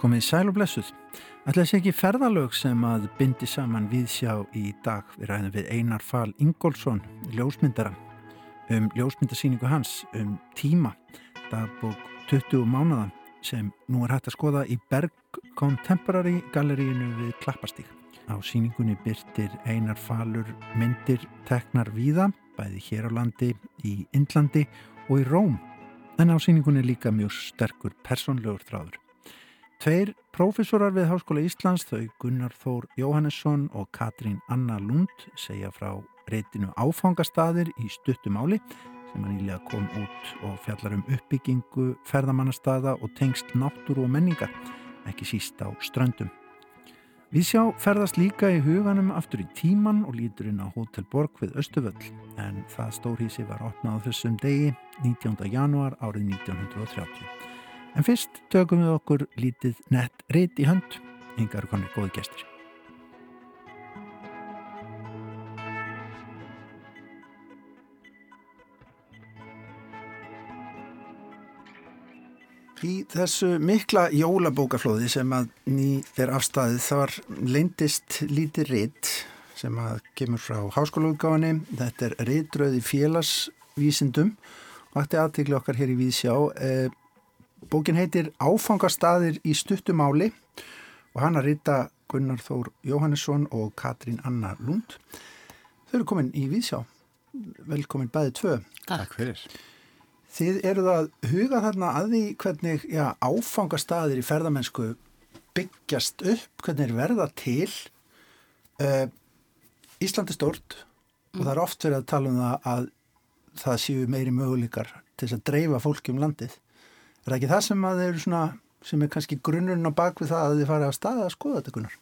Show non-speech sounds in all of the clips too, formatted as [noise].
Komið sæl og blessuð. Ætla þessi ekki ferðalög sem að bindi saman við sjá í dag. Við ræðum við Einar Fal Ingólfsson, ljósmyndara, um ljósmyndasýningu hans, um tíma, dagbók 20 mánada sem nú er hægt að skoða í Berg Contemporary galleríinu við Klappastík. Á síningunni byrtir Einar Falur myndir teknar víða, bæði hér á landi, í Indlandi og í Róm. En á síningunni líka mjög sterkur personlegur þráður. Tveir prófessorar við Háskóla Íslands, þau Gunnar Þór Jóhannesson og Katrín Anna Lund segja frá reytinu áfangastadir í stuttumáli sem að nýlega kom út og fjallar um uppbyggingu, ferðamannastada og tengst náttúru og menningar, ekki síst á ströndum. Við sjá ferðast líka í huganum aftur í tíman og lítur inn á Hotel Borg við Östuvöll en það stórhísi var opnað þessum degi 19. janúar árið 1930. En fyrst tökum við okkur lítið nett rít í hönd, yngar konir góði gestur. Í þessu mikla jólabókaflóði sem að ný er afstæðið þar leindist lítið ritt sem að kemur frá háskólaútgáðinni. Þetta er rittröði félagsvísindum og ætti aðtikli okkar hér í Víðsjá. Eh, Bókin heitir Áfangastadir í stuttumáli og hann að rita Gunnar Þór Jóhannesson og Katrín Anna Lund. Þau eru komin í Vísjá. Velkomin bæði tvö. Takk fyrir. Þið eruð að huga þarna að því hvernig já, áfangastadir í ferðamennsku byggjast upp, hvernig er verða til. Uh, Íslandi stort mm. og það er oft verið að tala um það að það séu meiri möguleikar til að dreifa fólki um landið. Er það ekki það sem að þeir eru svona, sem er kannski grunnurinn á bakvið það að þið fara að staða að skoða þetta kunnar?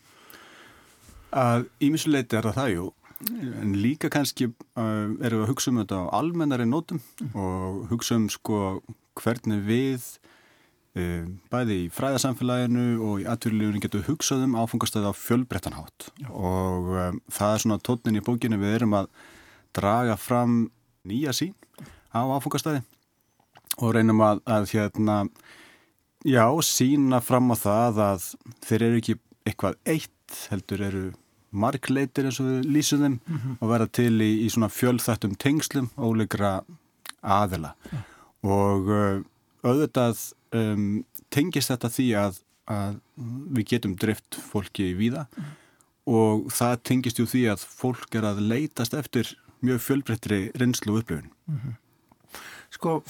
Að ímisuleiti er það það, jú. En líka kannski uh, erum við að hugsa um þetta á almennari nótum og hugsa um sko hvernig við uh, bæði í fræðarsamfélaginu og í atvinnulífunum getum hugsað um áfangastæði á fjölbrettanhátt og um, það er svona tónin í bókinu við erum að draga fram nýja sín á áfangastæði og reynum að, að hérna, já, sína fram á það að þeir eru ekki eitthvað eitt, heldur eru markleitir eins og við lýsum þeim mm -hmm. og verða til í, í svona fjölþættum tengslum óleikra aðila ja. og auðvitað um, tengist þetta því að, að við getum drift fólki í víða mm -hmm. og það tengist jú því að fólk er að leitast eftir mjög fjölbreyttri reynslu og upplöfun. Mm -hmm. Sko,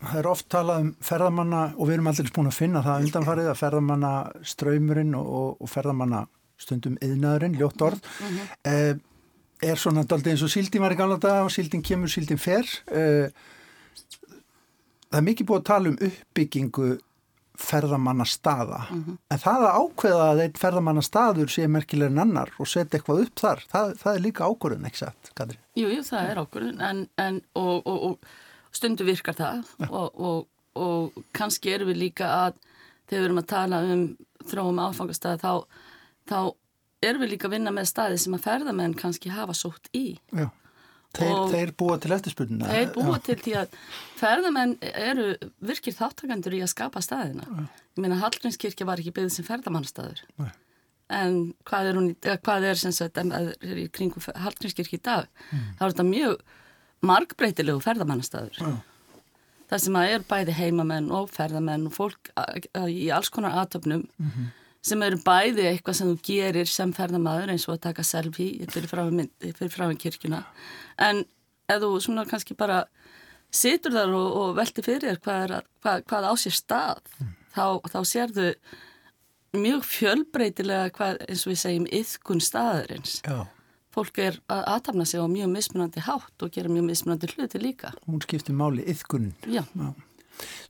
það er oft talað um ferðamanna og við erum allir búin að finna það undanfarið að ferðamanna ströymurinn og, og ferðamanna stundum yðnaðurinn, ljótt orð mm -hmm. er svona aldrei eins og síldin var í gamla dag og síldin kemur, síldin fer eh, það er mikið búið að tala um uppbyggingu ferðamanna staða mm -hmm. en það að ákveða að einn ferðamanna staður sé merkilegur en annar og setja eitthvað upp þar, það, það er líka ákvörðun, ekki satt, Katri? Jú, jú, það er ákvörðun en, en og, og stundu virkar það og, og, og kannski erum við líka að þegar við erum að tala um þróum áfangastæði þá, þá erum við líka að vinna með staði sem að ferðamenn kannski hafa sótt í Já, þeir, þeir búa til eftirspunna Þeir búa Já. til því að ferðamenn eru virkir þáttakandur í að skapa staðina Já. Ég meina Hallgrímskirkja var ekki byggðið sem ferðamannstaður Nei. en hvað er, hún, hvað er sem sagt í kringu Hallgrímskirkja í dag mm. þá er þetta mjög margbreytilegu ferðamannastæður ja. það sem að er bæði heimamenn og ferðamenn og fólk í alls konar aðtöfnum mm -hmm. Sem eru bæði eitthvað sem þú gerir sem ferðamæður eins og að taka selfie fyrir fráinn kirkuna en ef þú svona kannski bara situr þar og, og velti fyrir hvað, hvað, hvað á sér stað mm. þá, þá sérðu mjög fjölbreytilega hvað, eins og við segjum yðkun staðurins Já fólk er að aðtapna sig á mjög mismunandi hátt og gera mjög mismunandi hluti líka. Hún skiptir máli yðkunn. Já. Já.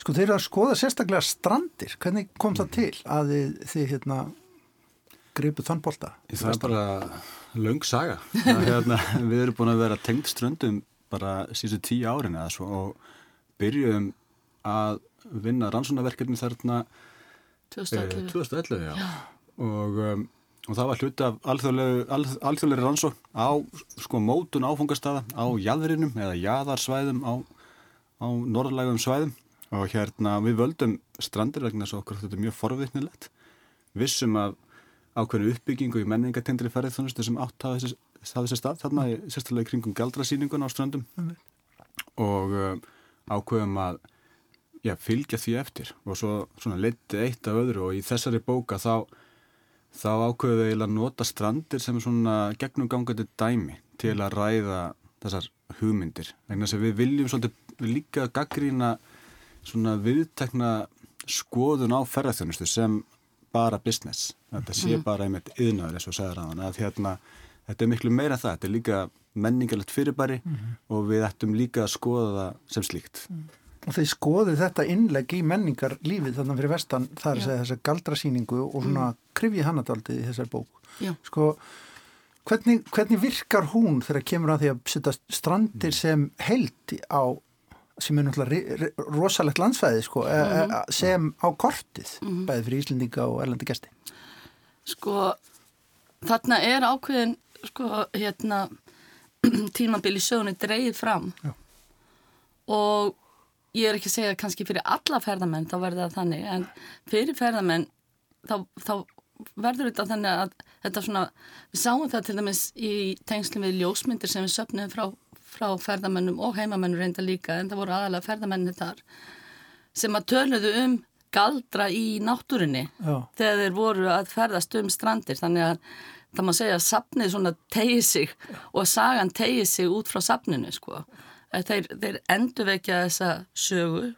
Sko þeir eru að skoða sérstaklega strandir. Hvernig kom það til að þið, þið hérna greipu þann bólta? [laughs] Það er bara laung saga. hérna, við erum búin að vera tengt ströndum bara síðan tíu árin eða svo og byrjuðum að vinna rannsónaverkefni þarna 2011. Eh, 2011 já. Já. og um, og það var hluti af alþjóðlega rannsókn á sko mótun áfungastada á jæðrinum eða jæðarsvæðum á, á norðlægum svæðum og hérna við völdum strandir vegna að okkur þetta er mjög forvittnilegt vissum að ákveðinu uppbyggingu í menningatendri ferðið sem átt hafa þessi, þessi stað þarna í sérstaklega kringum galdrasýningun á strandum mm. og uh, ákveðum að já, fylgja því eftir og svo leiti eitt af öðru og í þessari bóka þá þá ákveðu eiginlega að nota strandir sem svona gegnumgangandi dæmi til að ræða þessar hugmyndir. Þannig að við viljum svolítið líka gaggrína svona viðtekna skoðun á ferðarþjónustu sem bara business. Þetta sé mm. bara einmitt yðnaður eins og segður á hann. Hérna, þetta er miklu meira það. Þetta er líka menningalegt fyrirbæri mm -hmm. og við ættum líka að skoða það sem slíkt. Mm og þeir skoðu þetta innlegg í menningar lífið þannig fyrir vestan þar að segja þessa galdrasýningu og svona mm. krifji hannadaldið í þessar bók Já. sko hvernig, hvernig virkar hún þegar kemur að því að setja strandir mm. sem held á sem er náttúrulega rosalegt landsfæði sko, mm -hmm. sem á kortið -hmm. bæði fyrir Íslendinga og erlandi gæsti Sko þarna er ákveðin sko hérna [clears throat] tímabili sögunni dreyið fram Já. og ég er ekki að segja kannski fyrir alla ferðamenn þá verður það þannig en fyrir ferðamenn þá, þá verður þetta þannig að þetta svona, við sáum það til dæmis í tengslum við ljósmyndir sem við söpnum frá, frá ferðamennum og heimamennum reynda líka en það voru aðalega ferðamenni þar sem að töluðu um galdra í náttúrinni Já. þegar þeir voru að ferðast um strandir þannig að það má segja að sapnið svona tegið sig og sagan tegið sig út frá sapninu sko þeir, þeir endurvekja þessa sögu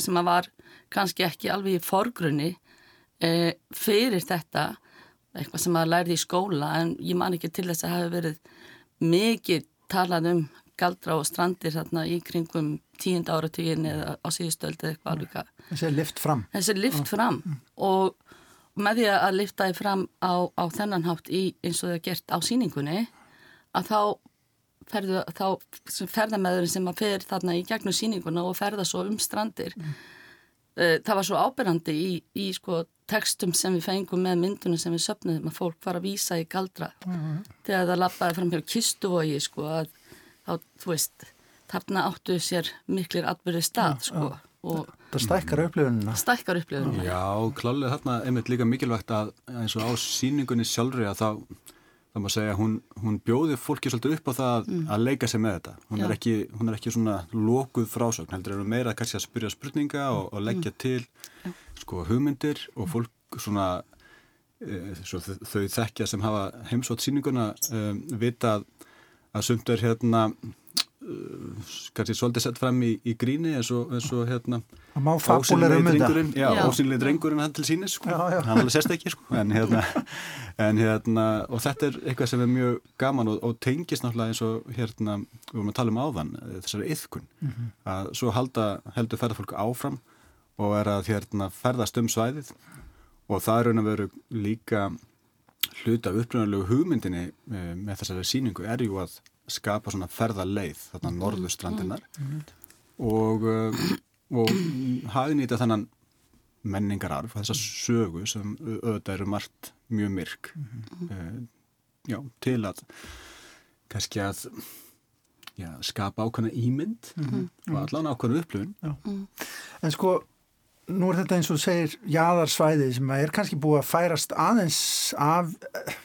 sem að var kannski ekki alveg í forgrunni e, fyrir þetta eitthvað sem að lærði í skóla en ég man ekki til þess að hafa verið mikið talað um galdra og strandir þarna í kringum tíund áratugin eða á síðustöldi eða eitthvað alveg Þessi er lift fram Þessi er lift fram mm. og með því að lifta þið fram á, á þennan hátt í eins og það er gert á síningunni að þá ferðu, þá ferðamæðurinn sem að fer þarna í gegnum síninguna og ferða svo um strandir mm. uh, það var svo ábyrrandi í, í sko tekstum sem við fengum með myndunum sem við söpnum að fólk var að vísa í galdra mm. þegar það lappaði fram hér kistuvogi sko að þá, þú veist, þarna áttu sér miklir atbyrði stað sko Það stækkar upplifunina. Stækkar upplifunina. Já, klálega þarna einmitt líka mikilvægt að eins og á síningunni sjálfri að þá það má segja, hún, hún bjóði fólki svolítið upp á það mm. að leika sig með þetta hún er, ekki, hún er ekki svona lokuð frásögn heldur er meira kannski að spyrja spurninga og, og leggja mm. til sko hugmyndir og fólk svona e, þau þekkja sem hafa heimsótt síninguna e, vita að, að sumt er hérna kannski svolítið sett fram í, í gríni eins og, eins og hérna ósynlega drengurinn já, ósynlega drengurinn hann til sínis sko. já, já. hann alveg sest ekki sko. en, hérna, en hérna og þetta er eitthvað sem er mjög gaman og, og tengist náttúrulega eins og hérna við vorum að tala um áðan þessari yðkun mm -hmm. að svo halda, heldur ferðarfólk áfram og er að hérna ferðast um svæðið og það er raun að veru líka hluta uppröðanlegu hugmyndinni eh, með þessari síningu er ju að skapa svona ferðarleið þarna mm. norðustrandinar mm. og, uh, og hagnýta þannan menningararf þessa sögu sem auðvitað eru margt mjög myrk mm. uh, já, til að kannski að já, skapa ákvæmna ímynd -hmm. og allan ákvæmna upplifun En sko nú er þetta eins og segir jæðarsvæði sem er kannski búið að færast aðeins af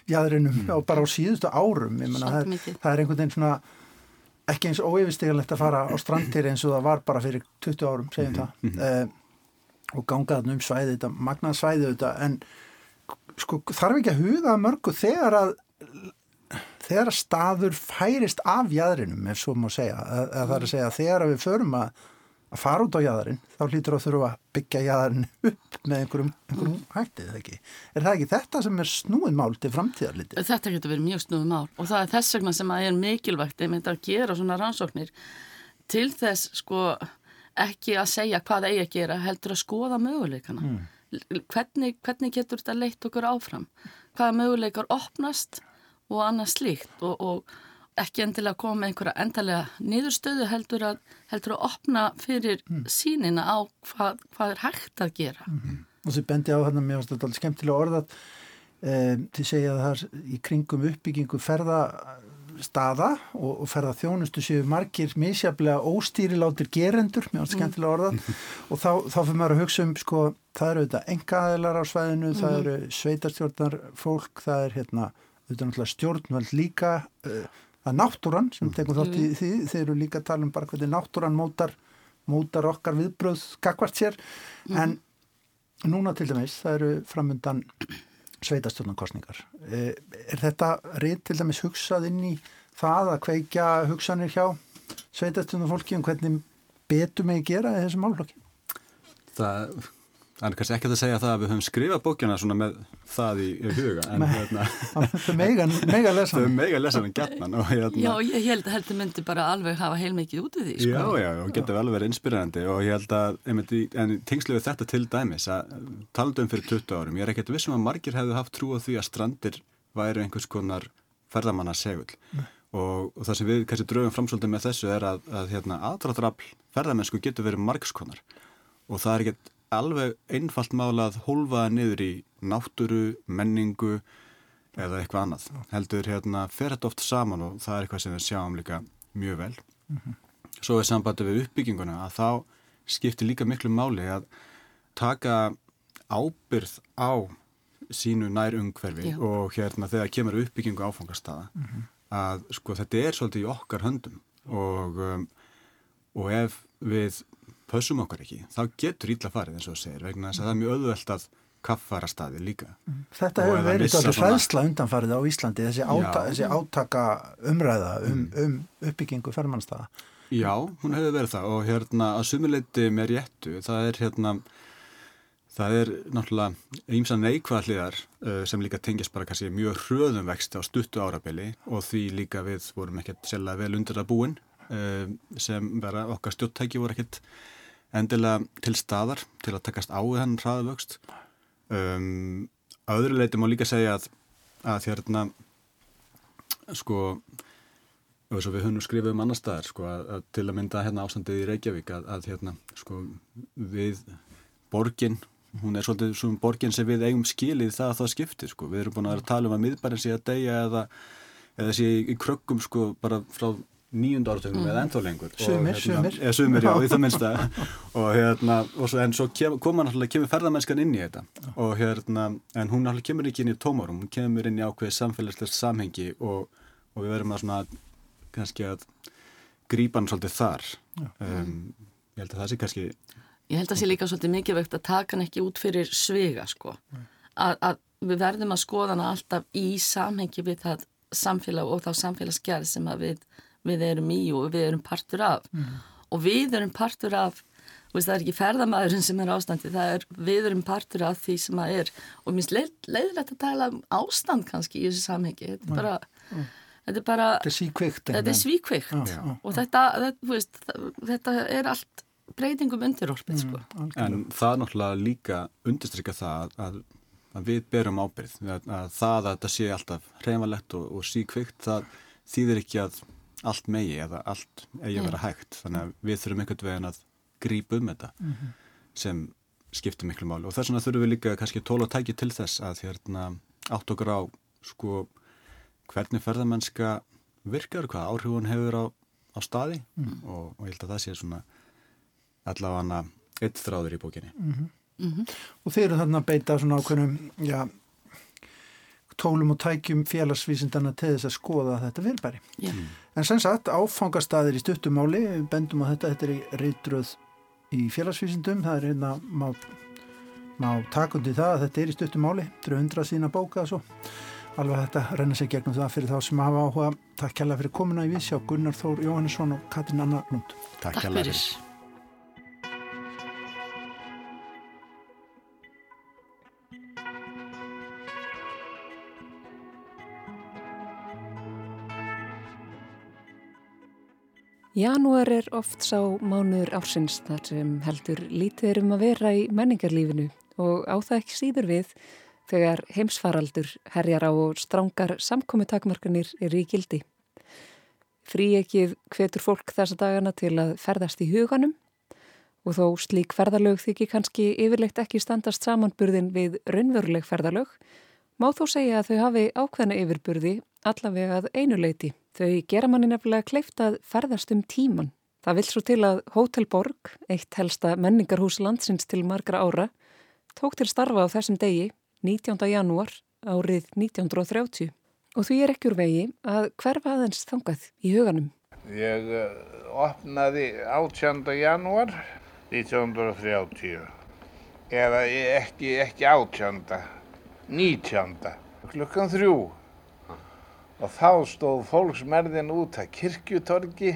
jæðrinum mm. bara á síðustu árum mena, það, er, það er einhvern veginn svona ekki eins óeyfistegarlegt að fara á strandir eins og það var bara fyrir 20 árum segjum mm það mm -hmm. uh, og gangaðan um svæði þetta, magnað svæði þetta en sko þarf ekki að huga mörgu þegar að þegar að staður færist af jæðrinum ef svo má segja, að, að það er að segja þegar að við förum að að fara út á jæðarinn þá hlýtur að þurfa að byggja jæðarinn upp með einhverjum, einhverjum mm. hættið ekki. Er það ekki þetta sem er snúið mál til framtíðar litið? Þetta getur verið mjög snúið mál og það er þess vegna sem að er mikilvægt einmitt að gera svona rannsóknir til þess sko ekki að segja hvað eigi að gera heldur að skoða möguleikana. Mm. Hvernig, hvernig getur þetta leitt okkur áfram? Hvaða möguleikar opnast og annað slíkt og, og ekki endilega koma með einhverja endalega niðurstöðu heldur að, heldur að opna fyrir mm. sínina á hvað, hvað er hægt að gera. Mm -hmm. Og því bendi á hérna, mér finnst þetta alveg skemmtilega orðað Um, þið segja að það er í kringum uppbyggingu ferðastaða og, og ferða þjónustu séu margir misjaflega óstýrilátir gerendur, mjög mm. skemmtilega orðan [laughs] og þá, þá fyrir maður að hugsa um sko, það eru auðvitað engaðilar á svæðinu, mm. það eru sveitarstjórnar fólk, það er hérna auðvitað stjórnveld líka uh, er náttúran sem tekum þátt í mhm. því, þeir eru líka að tala um bara hvernig náttúran mótar, mótar okkar viðbröð skakvart sér, mm. en núna til dæmis, það eru framöndan sveitastjórnarkostningar. Eh, er þetta reynd til dæmis hugsað inn í það að kveikja hugsanir hjá sveitastjórnarfólki um hvernig betur mig að gera í þessu málflokki? Það Það er kannski ekki að segja það að við höfum skrifað bókjana svona með það í, í huga en hérna þau mega lesan þau mega lesan en gætnan hérna, Já, ég held að heldur myndi bara alveg hafa heilmikið út í því sko. Já, já, og getur vel verið inspirerandi og ég held að, einmitt, en tengslu við þetta til dæmis að talandum fyrir 20 árum, ég er ekkert vissum að margir hefðu haft trú á því að strandir væri einhvers konar ferðamanna segul og, og það sem við kannski draugum framsóldum með þessu er að, að hérna, aðdraftrafl ferðamennsku getur verið margskonar og það er ekkert alveg einfalt mála að hólfaða niður í náttúru, menningu eða eitthvað annað. Heldur hérna fer þetta oft saman og það er eitthvað sem við sjáum líka mjög vel. Mm -hmm. Svo er sambandi við uppbygginguna að þá skiptir líka miklu máli að taka ábyrð á sínu nær umhverfi Já. og hérna þegar kemur uppbyggingu áfangastada mm -hmm. að sko þetta er svolítið í okkar höndum og, um, og ef við pössum okkar ekki, þá getur ítla farið eins og segir, vegna þess að það er mjög öðvöld að kaffara staði líka. Þetta hefur verið alveg hræðsla undanfarið á Íslandi, þessi, áta, þessi átaka umræða um, mm. um uppbyggingu fermannstaða. Já, hún hefur verið það og hérna að sumuleiti með réttu, það er hérna, það er náttúrulega eins að neikvæðliðar uh, sem líka tengjast bara kannski mjög hröðum vexti á stuttu árabili og því líka við vorum ekkert sjálf vel undir að búin uh, sem vera okkar stjóttæki voru ekkert endilega til staðar til að takast á við hann hraðavöxt. Um, að öðru leiti má líka segja að, að hérna sko að við höfum skrifið um annar staðar sko, að, að til að mynda hérna ástandið í Reykjavík að, að hérna sko við borgin, hún er svolítið svona borgin sem við eigum skilið það að það skiptir sko, við erum búin að tala um að miðbærin sé að deyja eða, eða sé í krökkum sko bara frá nýjund áratögnum mm. eða ennþá lengur. Sumir, hérna, sumir. Eða sumir, já, [laughs] í það minnsta. Og hérna, og svo, en svo kem, koma náttúrulega kemur ferðamennskan inn í þetta. Og hérna, en hún náttúrulega kemur ekki inn í tómarum hún kemur inn í ákveði samfélagslega samhengi og, og við verðum að svona kannski að grípa hann svolítið þar. Um, ég held að það sé kannski Ég held að það sé líka svolítið mikið vegt að taka hann ekki út fyrir svega sko. Að, að við verðum að skoða hann alltaf í samhengi við það samfélag og þá samfélagsgerð sem að við við erum í og við erum partur af mm. og við erum partur af veist, það er ekki ferðamæðurinn sem er ástandi það er við erum partur af því sem það er og minnst leið, leiðilegt að tala um ástand kannski í þessu samhengi þetta er bara mm. þetta er bara þetta er svíkvikt, þetta er svíkvikt. Já, og þetta, þetta, veist, þetta er allt breytingum undirorpið sko. mm, en það er náttúrulega líka undirstrykja það að, að við berum ábyrð að, að það að þetta sé alltaf reymalegt og, og síkvikt það þýðir ekki að allt megi eða allt eigi að vera hægt þannig að við þurfum einhvern veginn að grípa um þetta mm -hmm. sem skiptir miklu máli og þess vegna þurfum við líka kannski tóla og tæki til þess að hérna átt okkur á sko hvernig ferðamennska virkar, hvað áhrifun hefur á, á staði mm. og, og ég held að það sé svona allavega eitt þráður í bókinni mm -hmm. -hmm. Og þeir eru þarna að beita svona ákveðnum, já tólum og tækjum félagsvísindana til þess að skoða þetta fyrirbæri. Yeah. En sem sagt, áfangastaðir í stuttumáli, bendum að þetta, þetta er í reytröð í félagsvísindum, það er hérna, má, má takundi það að þetta er í stuttumáli, þetta eru hundra sína bóka og svo. Alveg þetta renna sig gegnum það fyrir þá sem hafa áhuga. Takk kærlega fyrir komuna í Vísjá, Gunnar Þór Jóhannesson og Katrin Anna Lund. Takk kærlega fyrir. Janúar er oft sá mánuður ársins þar sem heldur lítið er um að vera í menningarlífinu og á það ekki síður við þegar heimsfaraldur herjar á og strángar samkominntakmarkanir er í gildi. Frí ekkið hvetur fólk þessa dagana til að ferðast í huganum og þó slík ferðalög þykir kannski yfirleitt ekki standast samanburðin við raunveruleg ferðalög Má þó segja að þau hafi ákveðna yfirburði allavega að einuleiti. Þau gera manni nefnilega kleift að ferðast um tíman. Það vil svo til að Hotel Borg, eitt helsta menningarhús landsins til margra ára, tók til starfa á þessum degi, 19. janúar árið 1930. Og því er ekki úr vegi að hverfa aðeins þangað í huganum. Ég uh, opnaði 18. janúar 1930 eða ekki, ekki 18. 19. klukkan þrjú og þá stóð fólksmerðin út að kirkjutorgi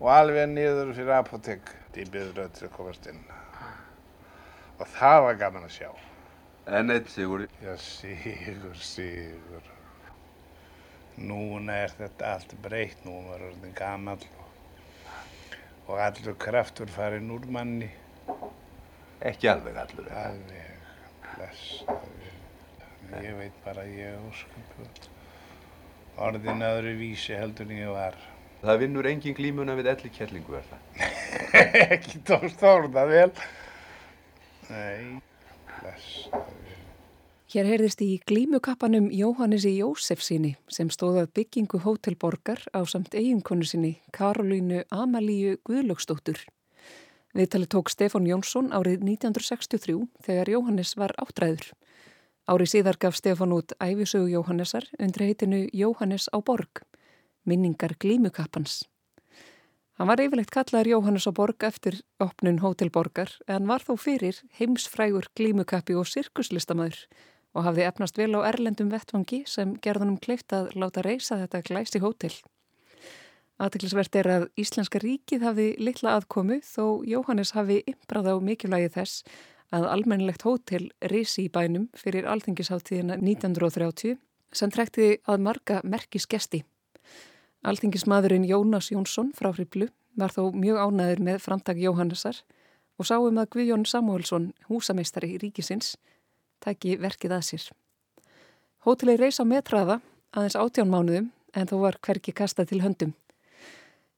og alveg niður fyrir apotek í byðröð til að komast inn. Og það var gaman að sjá. En eitt sigur. Já, sigur, sigur. Núna er þetta allt breytt. Nú er orðin gamall og allur kraftur farin úr manni. Ekki alveg allur. Alveg. Blessaður. Ég veit bara ég er ósköpuð orðin öðru vísi heldur en ég var Það vinnur engin glímuna við elli kjellingu er það [laughs] ekki tókst orða vel nei blessaður Hér heyrðist í glímukappanum Jóhannesi Jósefsinni sem stóðað byggingu hótelborgar á samt eiginkonu sinni Karolínu Amalíu Guðlögstóttur. Viðtali tók Stefán Jónsson árið 1963 þegar Jóhannes var áttræður. Árið síðar gaf Stefán út æfisögu Jóhannesar undir heitinu Jóhannes á borg, minningar glímukappans. Hann var yfirlegt kallaður Jóhannes á borg eftir opnun hótelborgar en var þó fyrir heimsfrægur glímukappi og sirkuslistamæður og hafði efnast vel á erlendum vettvangi sem gerðunum kleift að láta reysa þetta glæsti hótel. Aðteklisvert er að Íslenska ríkið hafi litla aðkomu þó Jóhannes hafi ymbrað á mikilvægi þess að almennilegt hótel reysi í bænum fyrir alþingisháttíðina 1930 sem trekti að marga merkisgesti. Alþingismadurinn Jónas Jónsson frá Hriblu var þó mjög ánæður með framtak Jóhannesar og sáum að Guðjón Samuelsson, húsameistari í ríkisins, tæki verkið að sér. Hótelið reys á metraða aðeins áttján mánuðum en þó var hverki kasta til höndum.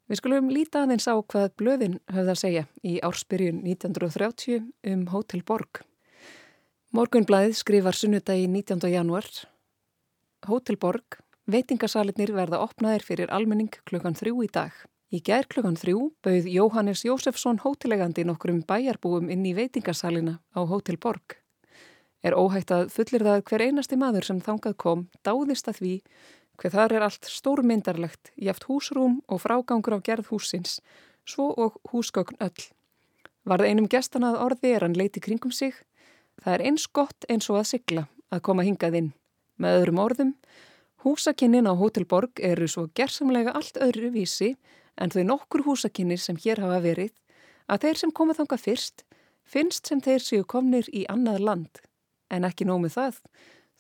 Við skulum líta aðeins á hvað blöðin höfða að segja í ársbyrjun 1930 um Hótel Borg. Morgunblæðið skrifar sunnudagi 19. januar. Hótel Borg, veitingasalitnir verða opnaðir fyrir almenning klukkan þrjú í dag. Í gær klukkan þrjú bauð Jóhannes Jósefsson hótelegandi nokkrum bæjarbúum inn í veitingasalina á Hótel Borg. Er óhægt að fullir það hver einasti maður sem þangað kom dáðist að því hver þar er allt stórmyndarlegt, jæft húsrúm og frágangur á gerð húsins, svo og húsgögn öll. Varð einum gestan að orði er hann leiti kringum sig. Það er eins gott eins og að sigla að koma hingað inn. Með öðrum orðum, húsakinnin á Hótelborg eru svo gersamlega allt öðru vísi en þau nokkur húsakinnir sem hér hafa verið að þeir sem koma þangað fyrst finnst sem þeir séu komnir í annað land. En ekki nómið það.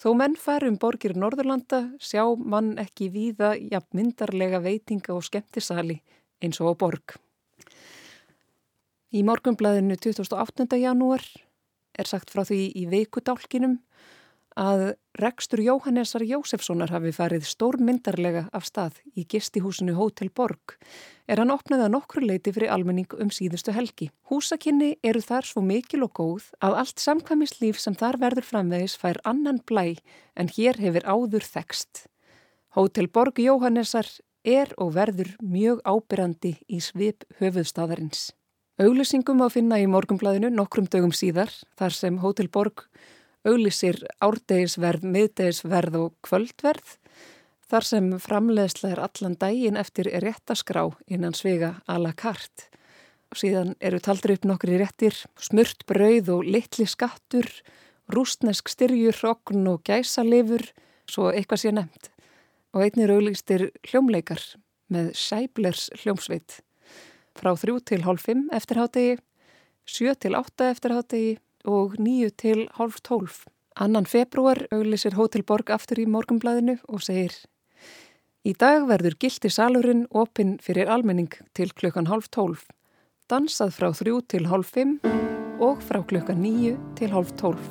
Þó menn fær um borgir Norðurlanda sjá mann ekki víða jafn myndarlega veitinga og skemmtisali eins og á borg. Í morgumblæðinu 28. janúar er sagt frá því í veikudálkinum að rekstur Jóhannesar Jósefssonar hafi farið stórmyndarlega af stað í gistihúsinu Hótel Borg er hann opnaði að nokkru leiti fyrir almenning um síðustu helgi. Húsakinni eru þar svo mikil og góð að allt samkvæmislíf sem þar verður framvegis fær annan blæ en hér hefur áður þekst. Hótel Borg Jóhannesar er og verður mjög ábyrrandi í svip höfuðstaðarins. Auglýsingum á finna í morgumblæðinu nokkrum dögum síðar þar sem Hótel Borg auglýsir árdegisverð, miðdegisverð og kvöldverð þar sem framleiðsla er allan daginn eftir réttaskrá innan svega a la carte. Síðan eru taldri upp nokkri réttir, smurt brauð og litli skattur, rústnesk styrjur, okn og gæsalifur, svo eitthvað sé nefnt. Og einnir auglýstir hljómleikar með Sæblers hljómsveit. Frá þrjú til hálf fimm eftir hátegi, sjö til átta eftir hátegi og nýju til hálf tólf. Annan februar auglísir Hótel Borg aftur í morgumblæðinu og segir Í dag verður gildi salurinn opinn fyrir almenning til klukkan hálf tólf, dansað frá þrjú til hálf fimm og frá klukkan nýju til hálf tólf.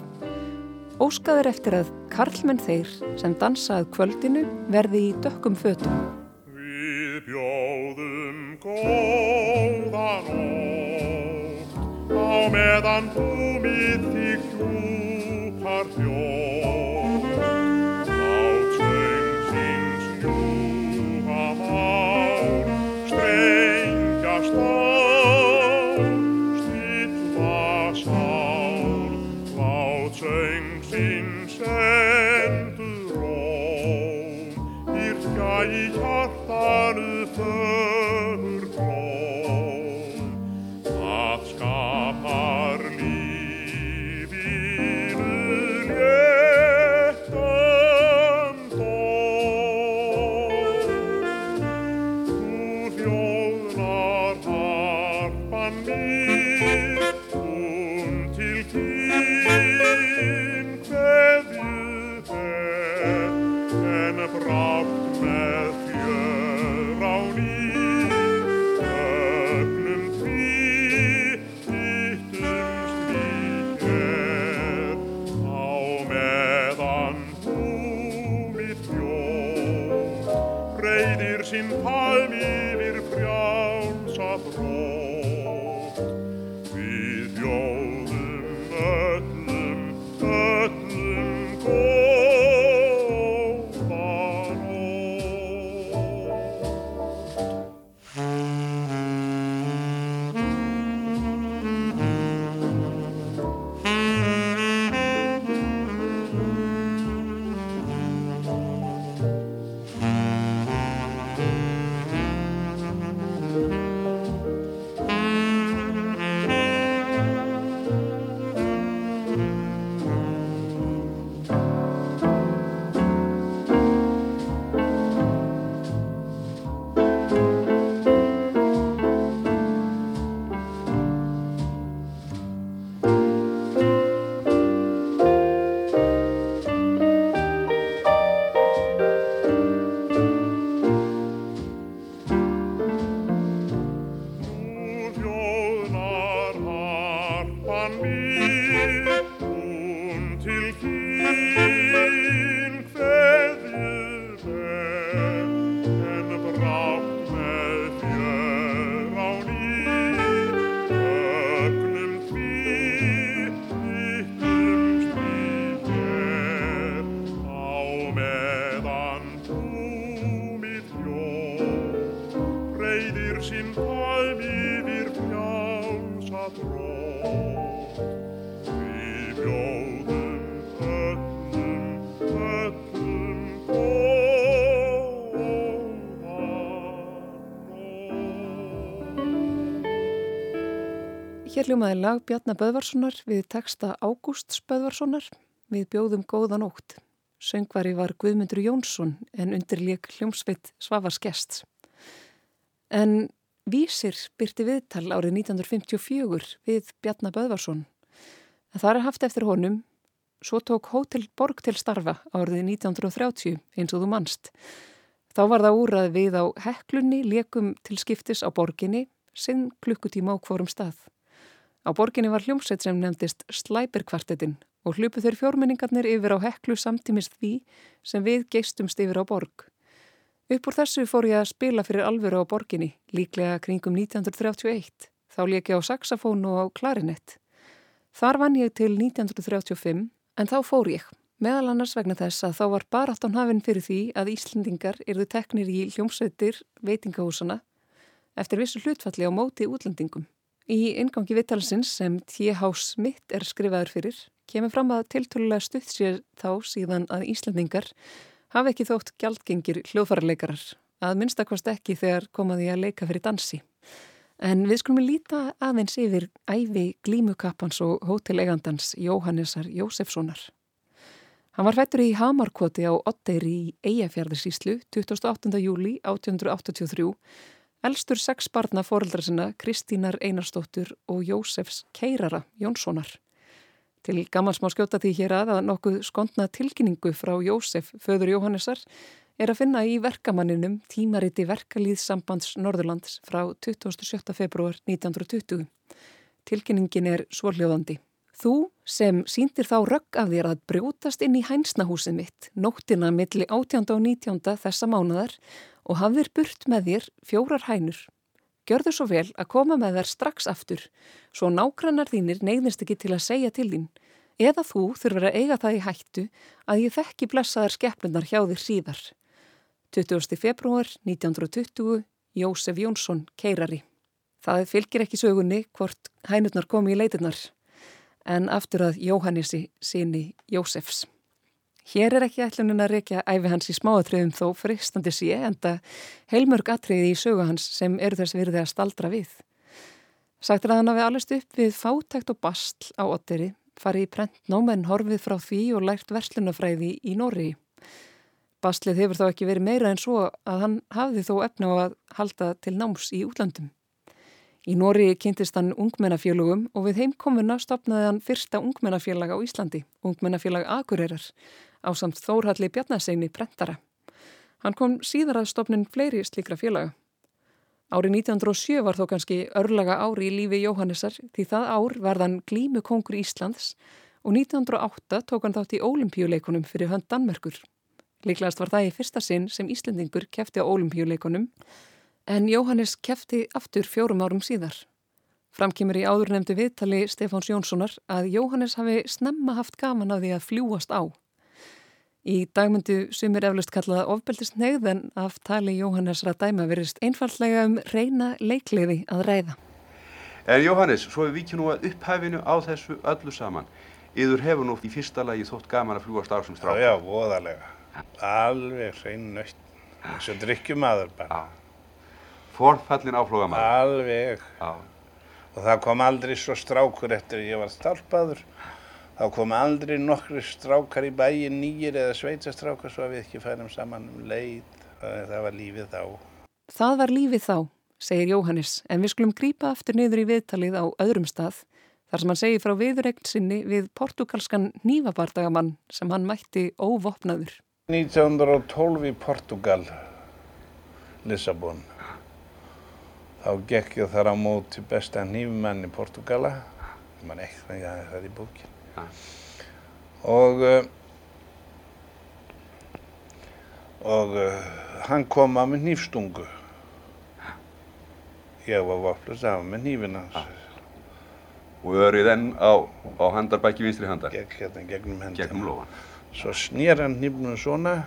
Óskaður eftir að karlmenn þeir sem dansað kvöldinu verði í dökkum fötum. Við bjóðum góðan meðan þú mitt þig djúpar Hér hljómaði lag Bjarnar Böðvarssonar við texta Ágústs Böðvarssonar við bjóðum góða nótt. Söngvari var Guðmundur Jónsson en undirleik hljómsveit Svavars Gests. En Vísir byrti viðtal árið 1954 við Bjarnar Böðvarsson. En það er haft eftir honum, svo tók Hótel Borg til starfa árið 1930 eins og þú manst. Þá var það úrað við á heklunni lekum til skiptis á borginni, sinn klukkutíma á hvorum stað. Á borginni var hljómsveit sem nefndist Slæperkvartetin og hlupu þeir fjórmenningarnir yfir á heklu samtímis því sem við geistumst yfir á borg. Upp úr þessu fór ég að spila fyrir alvöru á borginni, líklega kringum 1931. Þá leik ég á saxofón og á klarinett. Þar vann ég til 1935 en þá fór ég, meðal annars vegna þess að þá var baráttan hafinn fyrir því að Íslendingar yrðu teknir í hljómsveitir veitingahúsana eftir vissu hlutfalli á móti útlendingum. Í ingangi vittalsins sem T.H. Smith er skrifaður fyrir kemur fram að tiltölulega stutt sér þá síðan að Íslendingar hafi ekki þótt gjaldgengir hljóðfarleikarar, að minnstakost ekki þegar komaði að leika fyrir dansi. En við skulum líta aðeins yfir æfi glímukappans og hótelegandans Jóhannesar Jósefssonar. Hann var fættur í Hamarkoti á Otteyri í Eyjafjörðarsíslu 28. júli 1883, elstur sex barna fóreldra sinna Kristínar Einarstóttur og Jósefs Keirara Jónssonar. Til gammans má skjóta því hér að að nokkuð skondna tilkynningu frá Jósef, föður Jóhannesar, er að finna í verkamanninum tímariti verkalýðsambands Norðurlands frá 27. februar 1920. Tilkynningin er svorljóðandi. Þú sem síndir þá rögg af þér að brjótast inn í hænsnahúsið mitt, nóttina milli 18. og 19. þessa mánadar og hafðir burt með þér fjórar hænur. Gjörðu svo vel að koma með þær strax aftur, svo nágrannar þínir neyðnist ekki til að segja til þín. Eða þú þurfur að eiga það í hættu að ég þekki blessaðar skepplunar hjá þér síðar. 20. februar 1920, Jósef Jónsson, keirari. Það fylgir ekki sögunni hvort hænurnar komi í leiturnar, en aftur að Jóhannesi síni Jósefs. Hér er ekki ætlunin að rekja æfi hans í smáatriðum þó fristandi sé en það heilmörg atriði í sögu hans sem eru þess virði að staldra við. Sagt er að hann hafi allast upp við fátækt og bastl á otteri, farið í prent nómenn horfið frá því og lært verslunafræði í Nóri. Bastlið hefur þá ekki verið meira en svo að hann hafði þó efna á að halda til náms í útlandum. Í Nóri kynntist hann ungmennafélugum og við heimkomuna stopnaði hann fyrsta ungmennafélag á Íslandi, ungmennafélag Akureyrar, á samt Þórhalli Bjarnasegni brentara. Hann kom síðar að stopnin fleiri slíkra félaga. Árið 1907 var þó kannski örlaga ári í lífi Jóhannesar því það ár varðan glímu kongur Íslands og 1908 tók hann þátt í ólimpíuleikunum fyrir hönd Danmerkur. Líklegast var það í fyrsta sinn sem Íslandingur kefti á ólimpíuleikunum en Jóhannes kefti aftur fjórum árum síðar. Framkymur í áðurnemdu viðtali Stefáns Jónssonar að Jóhannes hafi snemma haft gaman af því að fljúast á. Í dagmyndu sumir eflust kallaða ofbeldist neyð en af tali Jóhannesra dæma verist einfallega um reyna leikliði að ræða. En Jóhannes, svo við vikjum nú að upphæfinu á þessu öllu saman. Yður hefur nú í fyrsta lagi þótt gaman að fljúast á sem strák. Já, já, voðalega. Alveg hrein nöytt. Þessu drikkjumadur bara. Forfallin áflógamaður. Alveg. Já. Og það kom aldrei svo strákur eftir að ég var stálpaður. Þá kom aldrei nokkru strákar í bæin nýjir eða sveitastrákar svo að við ekki færum saman um leið. Það var lífið þá. Það var lífið þá, segir Jóhannes, en við skulum grípa aftur niður í viðtalið á öðrum stað þar sem hann segir frá viðregn sinni við portugalskan nýfabardagamann sem hann mætti óvopnaður. 1912 í Portugal, Lissabon. Þá gekk ég þar á móti besta nýfumann í Portugala. Man eitthvað, já, það er í bókin. Og, uh, og uh, hann kom að með nýfstungu. Ég var vopnast af með nýfin hans. Og örið enn á, á handarbæki vinstri handar? Gekk hérna gegnum lófan. Svo snýr hann nýfnum svona,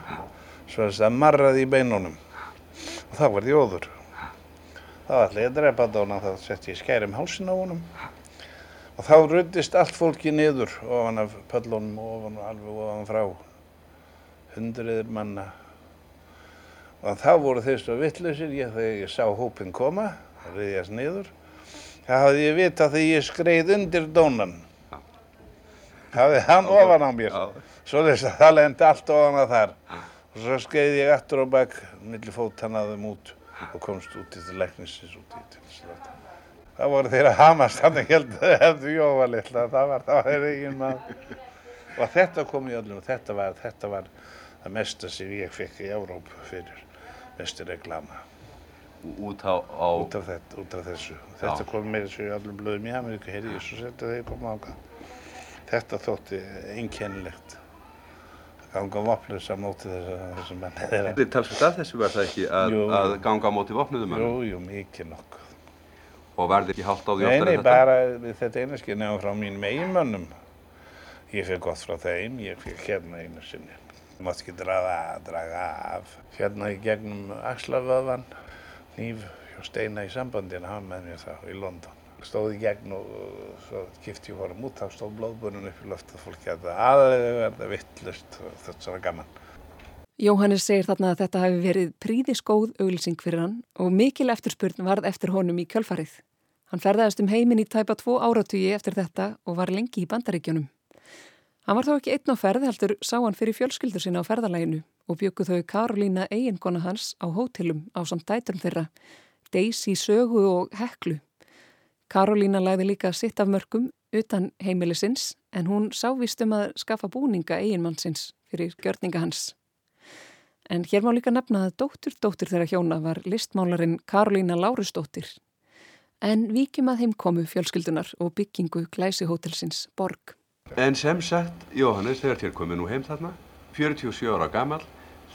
svo að marraði í beinunum. Og þá var því óður. Þá ætla ég að drepa þetta og þá sett ég skæri um hálsin á honum. Og þá ruddist allt fólki niður ofan af pöllunum og ofan og alveg ofan frá. Hundriðir manna. Og þá voru þeir svo vittlausir, ég þegar ég sá hópin koma, það riðjast niður. Það hafði ég vitað þegar ég skreið undir dónan. Það hafði hann ofan á mér. Svo þess að það lendi allt ofan að þar. Og svo skreið ég aftur á bakk, millir fót hann að þeim út og komst út í til læknisins út í til slátt. Það voru þeirra hamast, þannig heldur þau hefðu jófa litla, það var það þeirra eigin maður. Og þetta kom í öllum, þetta var, þetta var það mesta sem ég fekk í Európu fyrir mestu reklama. Út, á, á... út, af þetta, út af þessu. Þetta Já. kom með þessu í öllum blöðum í Ameríku, heyrði ég svo setja þeir koma ákvað. Þetta þótti einkennilegt. Ganga á vopnus á móti þessum menni þeirra. Þið talsast að þessu var það ekki að, að ganga á móti vopnuðum? Jú, jú, mikið nokkuð. Og verði ekki hálft á því oftar en þetta? Nei, nei, bara þetta einu skil nefnum frá mínum eiginmönnum. Ég fyrir gott frá þeim, ég fyrir hérna einu sinni. Þú mátt ekki draga, draga af. Hérna í gegnum Axlavöðvan, nýf hjá Steina í sambandina, hann með mér þá í London. Stóði í gegn og svo kipti ég vorum út, þá stóð blóðbunum upp í loftu og fólki að það aðlega verða vittlust og þetta svona gaman. Jóhannes segir þarna að þetta hafi verið príðiskóð auglýsing fyrir hann og mikil eftirspurn varð eftir honum í kjölfarið. Hann ferðaðist um heiminn í tæpa tvo áratugi eftir þetta og var lengi í bandaríkjunum. Hann var þó ekki einn á ferð heldur sá hann fyrir fjölskyldur sinna á ferðalæginu og bygguð þau Karolína eiginkona hans á hótelum á samt dæturum þeirra, Daisy Sögu og Heklu. Karolína læði líka sitt af mörgum utan heimilisins en hún sávist um að skaffa búninga eiginmannsins fyrir gjörninga hans. En hér má líka nefna að dóttur dóttur þeirra hjóna var listmálarinn Karolína Lárusdóttir. En vikjum að heimkomu fjölskyldunar og byggingu glæsihótelsins Borg. En sem sagt, Jóhannes, þegar þér komið nú heim þarna, 47 ára gammal,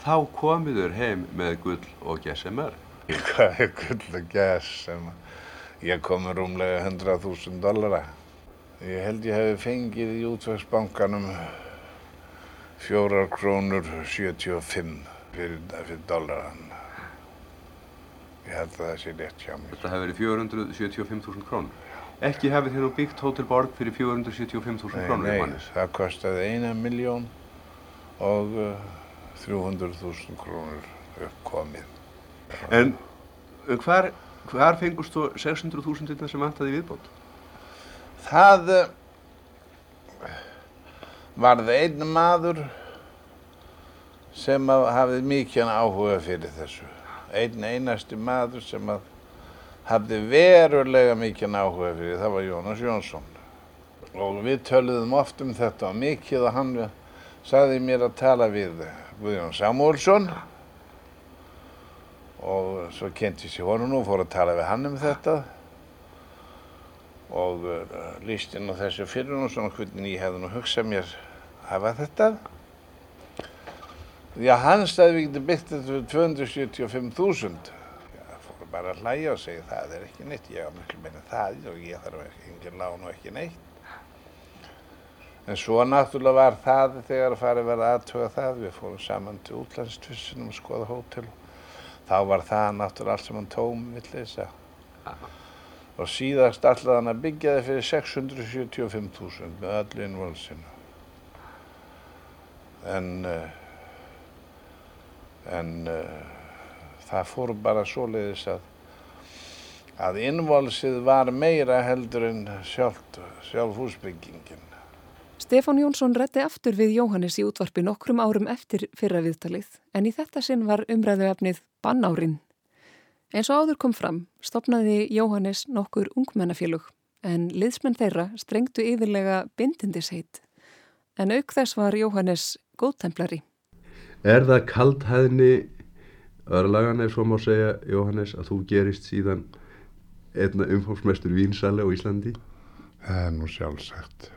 þá komiður heim með gull og GSMR. [laughs] Hvað er gull og GSMR? Ég komi rúmlega 100.000 dollara. Ég held ég hefði fengið í útvegsbankanum 4 krónur 75 fyrir, fyrir dollaran. Ég held að það sé rétt hjá mér. Þetta hefði verið 475.000 krónur. Ekki hefði þér nú byggt Hotel Borg fyrir 475.000 krónur, Nei, nei, það kostiði eina miljón og uh, 300.000 krónur uppkomið. En hvar, hvar fengust þú 600.000 þetta sem vantaði í viðbót? Það uh, varð einn maður sem hafði mikið áhuga fyrir þessu. Einn einasti maður sem hafði verulega mikið áhuga fyrir, það var Jónas Jónsson. Og við töluðum oft um þetta og mikið og hann sagði mér að tala við Guðjón Samúlsson og svo kenti sér honum og fór að tala við hann um þetta og uh, líst inn á þessu fyrir og svona hvernig ég hefði nú hugsað mér að hafa þetta. Já, hann staði við getið byggt þetta fyrir 275.000. Ég fór bara að hlæja og segja það er ekki neitt, ég hafa miklu meina það og ég þarf ekki, engin lán og ekki neitt. En svo náttúrulega var það þegar að fara að vera aðtöga það, við fórum saman til útlandstvissunum og skoða hótel. Þá var það náttúrulega allt sem hann tóm villisa. Og síðast allavega hann að byggja það fyrir 675.000 með öllu innvöldsinu. En, uh, en uh, það fór bara svoleiðis að, að innvöldsið var meira heldur en sjálf, sjálf húsbyggingin. Stefán Jónsson rétti aftur við Jóhannes í útvarpi nokkrum árum eftir fyrra viðtalið en í þetta sinn var umræðuefnið Bannárin. Eins og áður kom fram stopnaði Jóhannes nokkur ungmennafélug en liðsmenn þeirra strengtu yfirlega bindindisheit. En auk þess var Jóhannes góðtemplari. Er það kaldhæðni örlagan ef svo má segja Jóhannes að þú gerist síðan einna umfómsmestur vínsali á Íslandi? Það er nú sjálfsagt.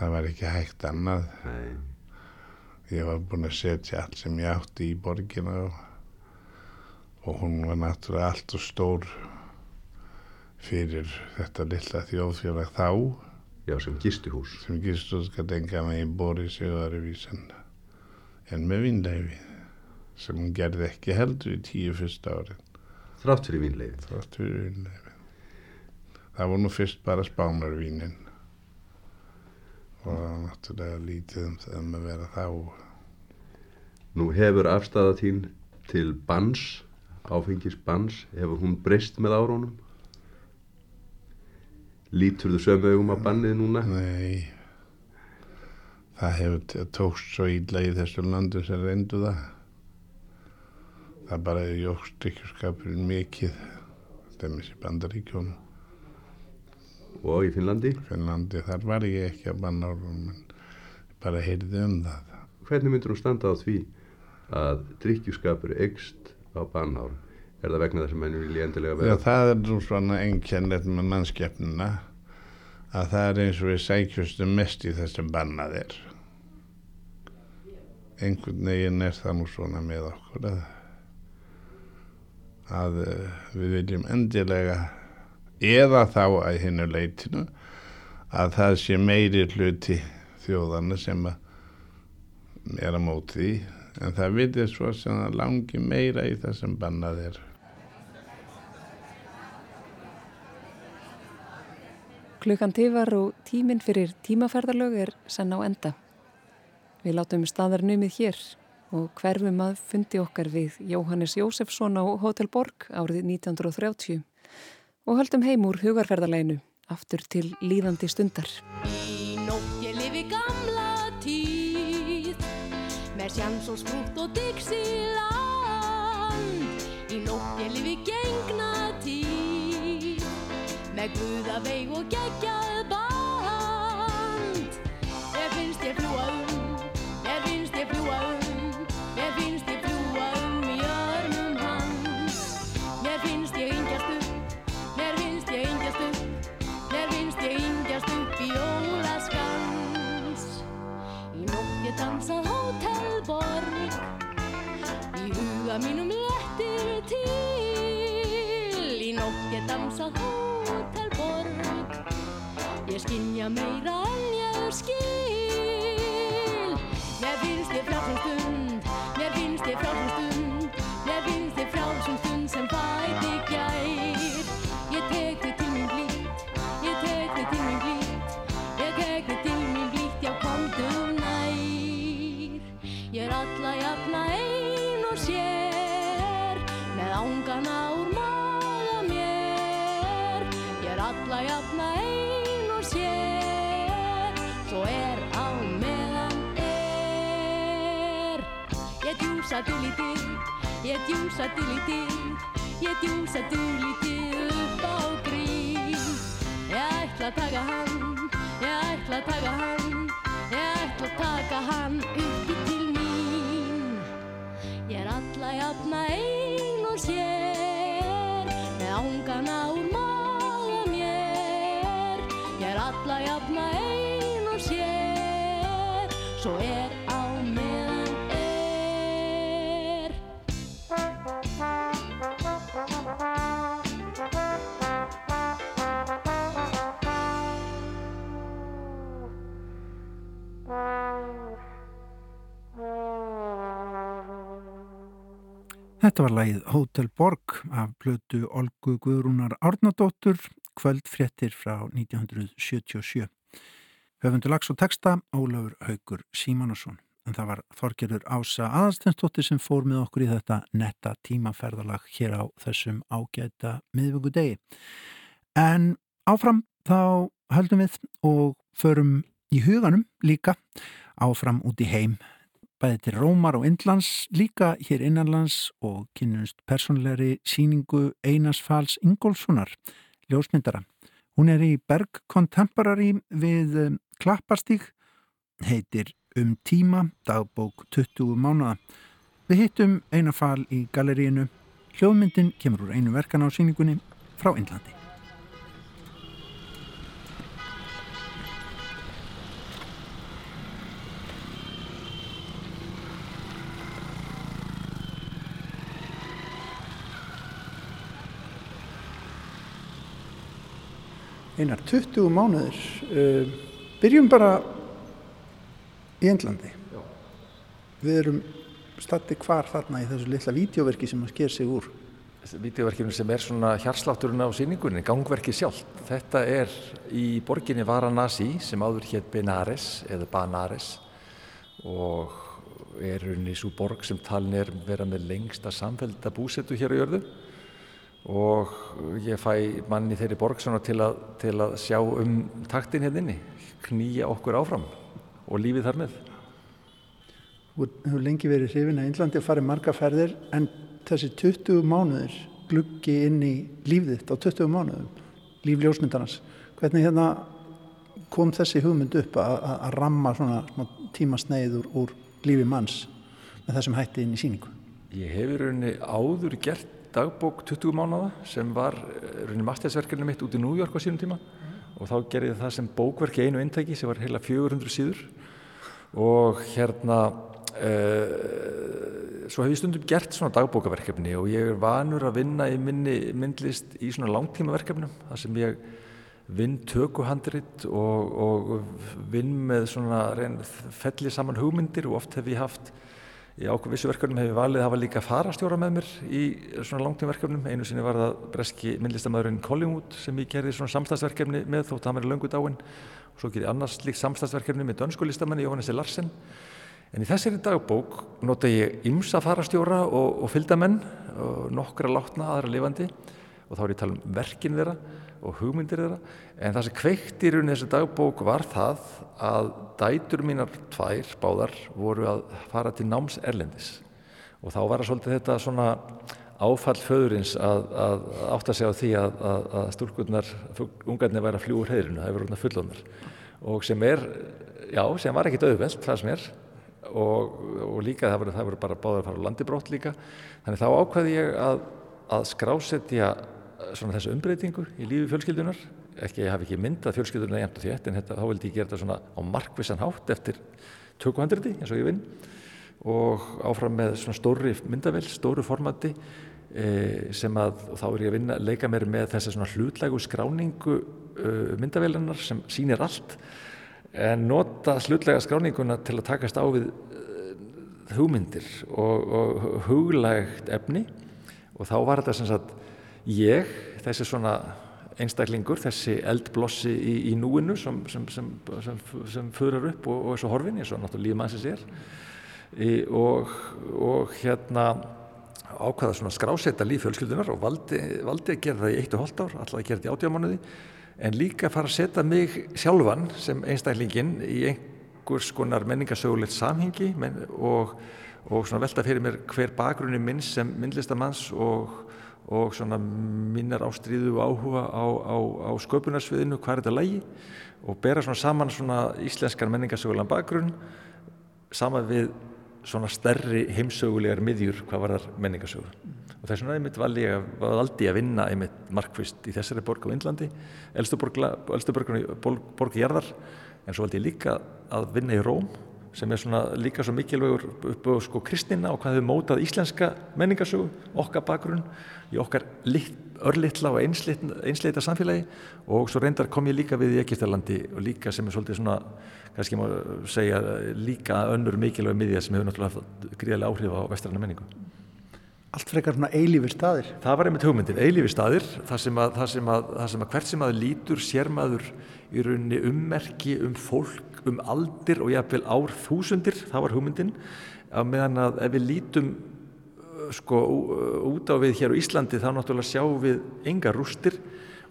Það var ekki hægt annað. Nei. Ég var búinn að setja allt sem ég átti í borgina og, og hún var náttúrulega allt og stór fyrir þetta lilla þjóðfélag þá Já, sem gistuhús. sem gistur skal enga með í bóri sig öðruvísan en með vinnleifi sem hún gerði ekki heldur í tíu fyrsta árin Þrátt fyrir vínleiði. þátt fyrir vinnleifi. Það voru nú fyrst bara spánarvínin og það var náttúrulega lítið um það um að vera þá Nú hefur afstæða þín til bans, áfengis bans, hefur hún breyst með árónum? Lítur þú sömu augum á bannið núna? Nei, það hefur tókst svo illa í þessum landum sem reyndu það. Það bara er jókstykkjurskapurinn mikið, stemmis í bandaríkjónum, Og í Finnlandi? Finnlandi, þar var ég ekki að banna orðum, en bara heyrði um það. Hvernig myndur hún standa á því að drikkjuskapur eikst á bannárum? Er það vegna þess að menn vilja endilega Já, vera? það er nú svona einkennlegt með mannskeppnuna, að það er eins og við sækjustum mest í þessum bannað er. Einhvern veginn er það nú svona með okkur að, að eh, við viljum endilega eða þá að hinnu leitinu að það sé meiri hluti þjóðana sem að er að móti því en það vitið svo sem það langi meira í það sem bannað er. Klukkan tifar og tíminn fyrir tímaferðarlög er senn á enda. Við látum staðar numið hér og hverfum að fundi okkar við Jóhannes Jósefsson á Hotel Borg árið 1930 og höldum heim úr hugarferðarleginu aftur til líðandi stundar. Í nótt ég lifi gamla tíð Með sjans og sprútt og Dixieland Í nótt ég lifi gengna tíð Með guðaveig og geggjað huga mínum léttir til. Í nótt ég dansað hótelborg Ég skinja meira en ég skil. Mér finnst ég frálsum stund. Mér finnst ég frálsum stund. Mér finnst ég frálsum stund sem fæti gær djúsa dúlítið, ég djúsa dúlítið Ég djúsa dúlítið upp á grín. Ég ætla að taka hann, ég ætla að taka hann Ég ætla að taka hann uppi til mín. Ég er alla jafna ein og sér Með ángana úr maga mér. Ég er alla jafna ein og sér Svo er Þetta var lagið Hotel Borg af blötu Olgu Guðrúnar Árnadóttur, kvöldfréttir frá 1977. Höfundur lags og texta Ólafur Haugur Símanusson. En það var Þorgerur Ása Aðalstensdóttir sem fór með okkur í þetta netta tímaferðalag hér á þessum ágæta miðvöggu degi. En áfram þá höldum við og förum í huganum líka áfram út í heim bæði til Rómar og Indlands, líka hér innanlands og kynnumst personleiri síningu Einars Fals Ingólfssonar, ljósmyndara. Hún er í Berg Contemporary við um, Klapparstík, heitir Um tíma, dagbók 20 mánuða. Við hittum Einar Fal í galeríinu. Hljóðmyndin kemur úr einu verkan á síningunni frá Indlandi. Einar, 20 mánuðir. Uh, byrjum bara í Englandi. Já. Við erum statti hvar þarna í þessu litla vídeoverki sem að sker sig úr. Vídeoverkinu sem er svona hjarslátturinn á síningunni, gangverki sjálf. Þetta er í borginni Varanasi sem áður hétt Benares eða Banares og er unni svo borg sem talin er vera með lengsta samfélta búsetu hér á jörðu og ég fæ manni þeirri borg svona til að, til að sjá um taktin hérna inni, knýja okkur áfram og lífið þar með. Þú hefur lengi verið hrifin að Índlandi og farið marga ferðir en þessi 20 mánuðir gluggi inn í lífið þitt á 20 mánuðum, líf ljósmyndarnas. Hvernig hérna kom þessi hugmynd upp að, að, að ramma svona tíma sneið úr, úr lífi manns með þessum hætti inn í síningu? Ég hefur rauninni áður gert dagbók 20 mánuða sem var rauninni mastersverkefni mitt út í New York á sínum tíma. Og þá gerði það sem bókverki einu eintæki sem var heila 400 síður. Og hérna uh, svo hef ég stundum gert svona dagbókaverkefni og ég er vanur að vinna í minni myndlist í svona langtímaverkefnum þar sem ég vinn tökuhandrit og, og vinn með svona felli saman hugmyndir og oft hef ég haft í ákveð vissu verkefnum hef ég valið að hafa líka farastjóra með mér í svona langtímaverkefnum. Einu sinni var það breski myndlistamæðurinn Collingwood sem ég gerði svona samstagsverkefni með þótt hann verið löngu dáinn. Og svo gerði annars líkt samstagsverkefni með dönskulistamanni Jóhannessi Larsen. En í þessari dagbók nota ég ymsa farastjóra og, og fylgdamenn og nokkra látna aðra lifandi. Og þá er ég að tala um verkin þeirra og hugmyndir þeirra. En það sem kveikt í rauninni þessu dagbók var það að dætur mínar tvær báðar voru að fara til náms erlendis. Og þá var það svolítið þetta svona áfall föðurins að, að átta sig á því að, að, að stúlkurnar, ungarnir væri að fljúa úr heyrinu, það hefur rúna fullónar og sem er, já, sem var ekkit auðvelt það sem er. Og, og líka það voru, það voru bara báðar að fara á landibrótt líka. Þannig þá ákvaði ég að skrásetja svona þessu umbreytingu í lífi fjölskyldunar ekki, ég hafi ekki myndað fjölskylduna jæmt og þétt en þetta, þá vildi ég gera þetta svona á markvissan hátt eftir tökuhandriti eins og ég vinn og áfram með svona stóri myndavel, stóru formati e, sem að, þá er ég að vinna leika mér með þessa svona hlutlægu skráningu e, myndavelunar sem sýnir allt en nota hlutlega skráninguna til að takast á við e, hugmyndir og, og huglægt efni. Og þá var þetta sem sagt ég, þessi svona einstaklingur, þessi eldblossi í, í núinu sem, sem, sem, sem fyrir upp og, og svo horfin eins og náttúrulega líf mannsins er. Í, og, og hérna ákvaða svona skrásetta líf fjölskyldunar og valdi, valdi að gera það í eitt og hóllt ár, alltaf að gera þetta í átjámanuði en líka fara að setja mig sjálfan sem einstæklingin í einhvers konar menningasögulegt samhengi og, og svona velta fyrir mér hver bakgrunni minn sem myndlistamanns og, og svona minnar ástríðu og áhuga á, á, á sköpunarsviðinu, hvað er þetta lægi og bera svona saman svona íslenskar menningasögulegan bakgrunn saman við svona stærri heimsögulegar miðjur hvað var þar menningasögur og þess vegna einmitt valdi að vinna einmitt markvist í þessari borg á Índlandi elstu borgunni borgi jarðar en svo valdi ég líka að vinna í Róm sem er svona líka svo mikilvægur upp á sko kristina og hvað hefur mótað íslenska menningasögu, okkar bakgrunn í okkar lit, örlittla og einsleita samfélagi og svo reyndar kom ég líka við í Egiptalandi og líka sem er svolítið svona kannski má segja líka önnur mikilvæg miðja sem hefur náttúrulega haft gríðarlega áhrif á vestræna menningu. Allt frekar svona eilífi staðir? Það var einmitt hugmyndin, eilífi staðir, þar sem að, þar sem að, þar sem að hvert sem að lítur sérmaður í rauninni ummerki um fólk, um aldir og jáfnveil ár þúsundir, það var hugmyndin, að meðan að ef við lítum sko út á við hér á Íslandi þá náttúrulega sjáum við enga rústir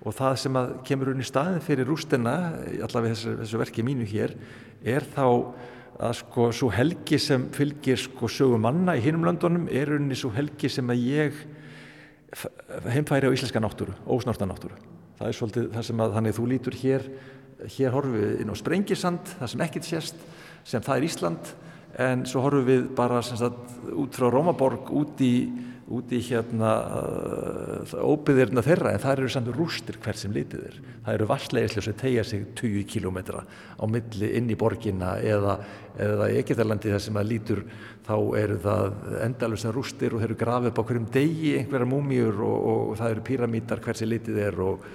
og það sem að kemur unni staðin fyrir rústina, allavega þessu, þessu verki mínu hér, er þá að sko svo helgi sem fylgir sko sögum manna í hinum landunum er unni svo helgi sem að ég heimfæri á íslenska náttúru, ósnorta náttúru. Það er svolítið það sem að þannig þú lítur hér, hér horfum við inn á Sprengisand, það sem ekkert sést, sem það er Ísland, en svo horfum við bara sagt, út frá Rómaborg út í út í hérna uh, óbyðirna þeirra en það eru samt rústir hvert sem litið er. Það eru vasslegislega sem tegja sig 20 kílómetra á milli inn í borginna eða, eða í Egiptalandi þar sem það lítur þá eru það endalvisa rústir og þeir eru grafið upp á hverjum degi einhverja múmiur og, og, og það eru píramítar hvert sem litið er og,